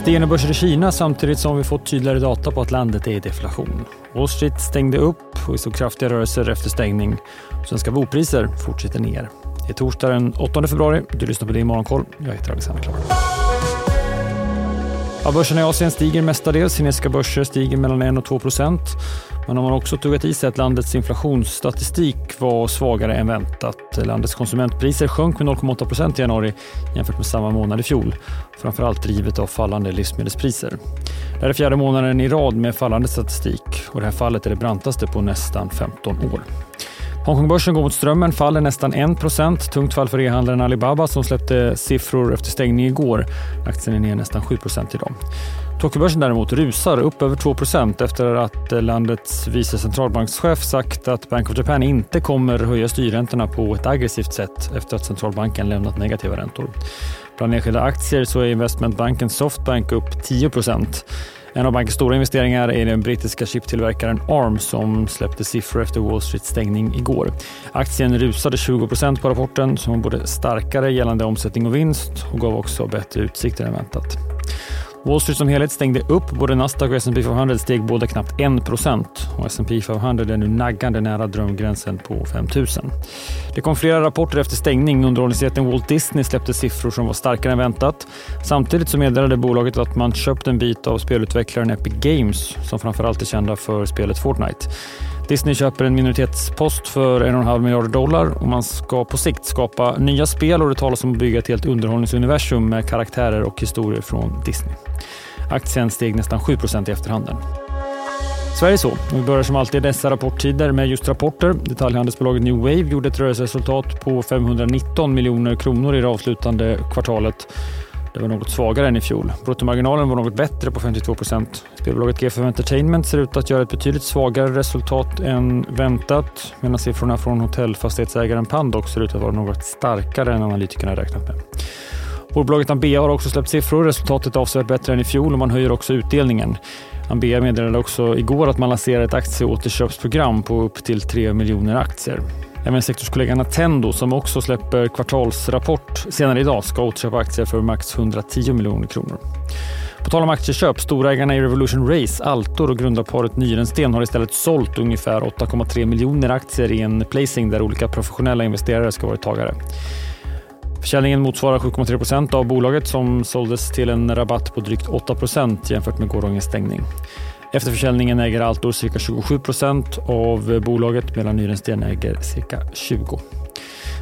Stigande börser i Kina samtidigt som vi fått tydligare data på att landet är i deflation. Wall Street stängde upp och vi såg kraftiga rörelser efter stängning. Svenska bopriser fortsätter ner. Det är torsdag den 8 februari. Du lyssnar på det i Morgonkoll. Jag heter Alexander Klar. Ja, börserna i Asien stiger mestadels. Kinesiska börser stiger mellan 1 och 2 procent. Men om har också tuggat i sig att landets inflationsstatistik var svagare än väntat. Landets konsumentpriser sjönk med 0,8 procent i januari jämfört med samma månad i fjol. Framförallt drivet av fallande livsmedelspriser. Det här är fjärde månaden i rad med fallande statistik och det här fallet är det brantaste på nästan 15 år. Hongkongbörsen går mot strömmen, faller nästan 1 Tungt fall för e-handlaren Alibaba som släppte siffror efter stängning igår. Aktien är ner nästan 7% idag. Tokyobörsen däremot rusar upp över 2% efter att landets vice centralbankschef sagt att Bank of Japan inte kommer höja styrräntorna på ett aggressivt sätt efter att centralbanken lämnat negativa räntor. Bland enskilda aktier så är investmentbanken Softbank upp 10 en av bankens stora investeringar är den brittiska chiptillverkaren ARM som släppte siffror efter Wall Streets stängning igår. Aktien rusade 20% på rapporten som var både starkare gällande omsättning och vinst och gav också bättre utsikter än väntat. Wall Street som helhet stängde upp. Både Nasdaq och S&P 500 steg båda knappt 1 och S&P 500 är nu naggande nära drömgränsen på 5 000. Det kom flera rapporter efter stängning. Underhållningsjätten Walt Disney släppte siffror som var starkare än väntat. Samtidigt så meddelade bolaget att man köpt en bit av spelutvecklaren Epic Games som framförallt är kända för spelet Fortnite. Disney köper en minoritetspost för 1,5 miljarder dollar och man ska på sikt skapa nya spel och det talas om att bygga ett helt underhållningsuniversum med karaktärer och historier från Disney. Aktien steg nästan 7% i efterhanden. Sverige så. Vi börjar som alltid dessa rapporttider med just rapporter. Detaljhandelsbolaget New Wave gjorde ett rörelseresultat på 519 miljoner kronor i det avslutande kvartalet det var något svagare än i fjol. Bruttomarginalen var något bättre på 52 procent. Spelbolaget G5 Entertainment ser ut att göra ett betydligt svagare resultat än väntat medan siffrorna från hotellfastighetsägaren Pandox ser ut att vara något starkare än analytikerna räknat med. Bolaget Ambea har också släppt siffror. Resultatet är avsevärt bättre än i fjol och man höjer också utdelningen. Ambea meddelade också igår att man lanserar ett aktieåterköpsprogram på upp till 3 miljoner aktier. Även sektorskollegan Attendo som också släpper kvartalsrapport senare idag ska återköpa aktier för max 110 miljoner kronor. På tal om aktieköp, storägarna i Revolution Race, Altor och grundarparet Nyrensten har istället sålt ungefär 8,3 miljoner aktier i en placing där olika professionella investerare ska vara tagare. Försäljningen motsvarar 7,3 procent av bolaget som såldes till en rabatt på drygt 8 procent jämfört med gårdagens stängning. Efter försäljningen äger Altor cirka 27 procent av bolaget medan Nyrensten äger cirka 20.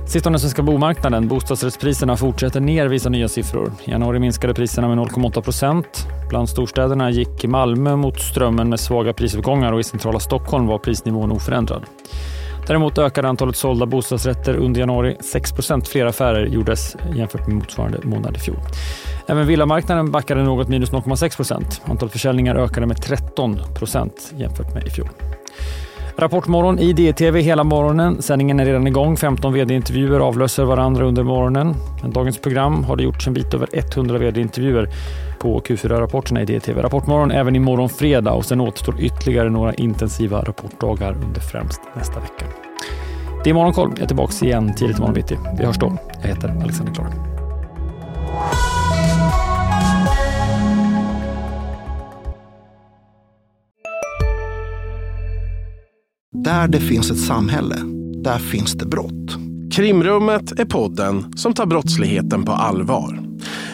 Sist om den svenska bomarknaden. Bostadsrättspriserna fortsätter ner, visar nya siffror. I januari minskade priserna med 0,8 procent. Bland storstäderna gick Malmö mot strömmen med svaga prisuppgångar och i centrala Stockholm var prisnivån oförändrad. Däremot ökade antalet sålda bostadsrätter under januari. 6% fler affärer gjordes jämfört med motsvarande månad i fjol. Även villamarknaden backade något, minus 0,6% Antalet försäljningar ökade med 13% jämfört med i fjol. Rapportmorgon i DTV hela morgonen. Sändningen är redan igång. 15 vd-intervjuer avlöser varandra under morgonen. Men dagens program har det gjorts en bit över 100 vd-intervjuer på Q4-rapporterna i DTV Rapportmorgon även imorgon fredag och sen återstår ytterligare några intensiva rapportdagar under främst nästa vecka. Det är Morgonkoll. Jag är tillbaka igen tidigt imorgon bitti. Vi hörs då. Jag heter Alexander Klar. Där det finns ett samhälle, där finns det brott. Krimrummet är podden som tar brottsligheten på allvar.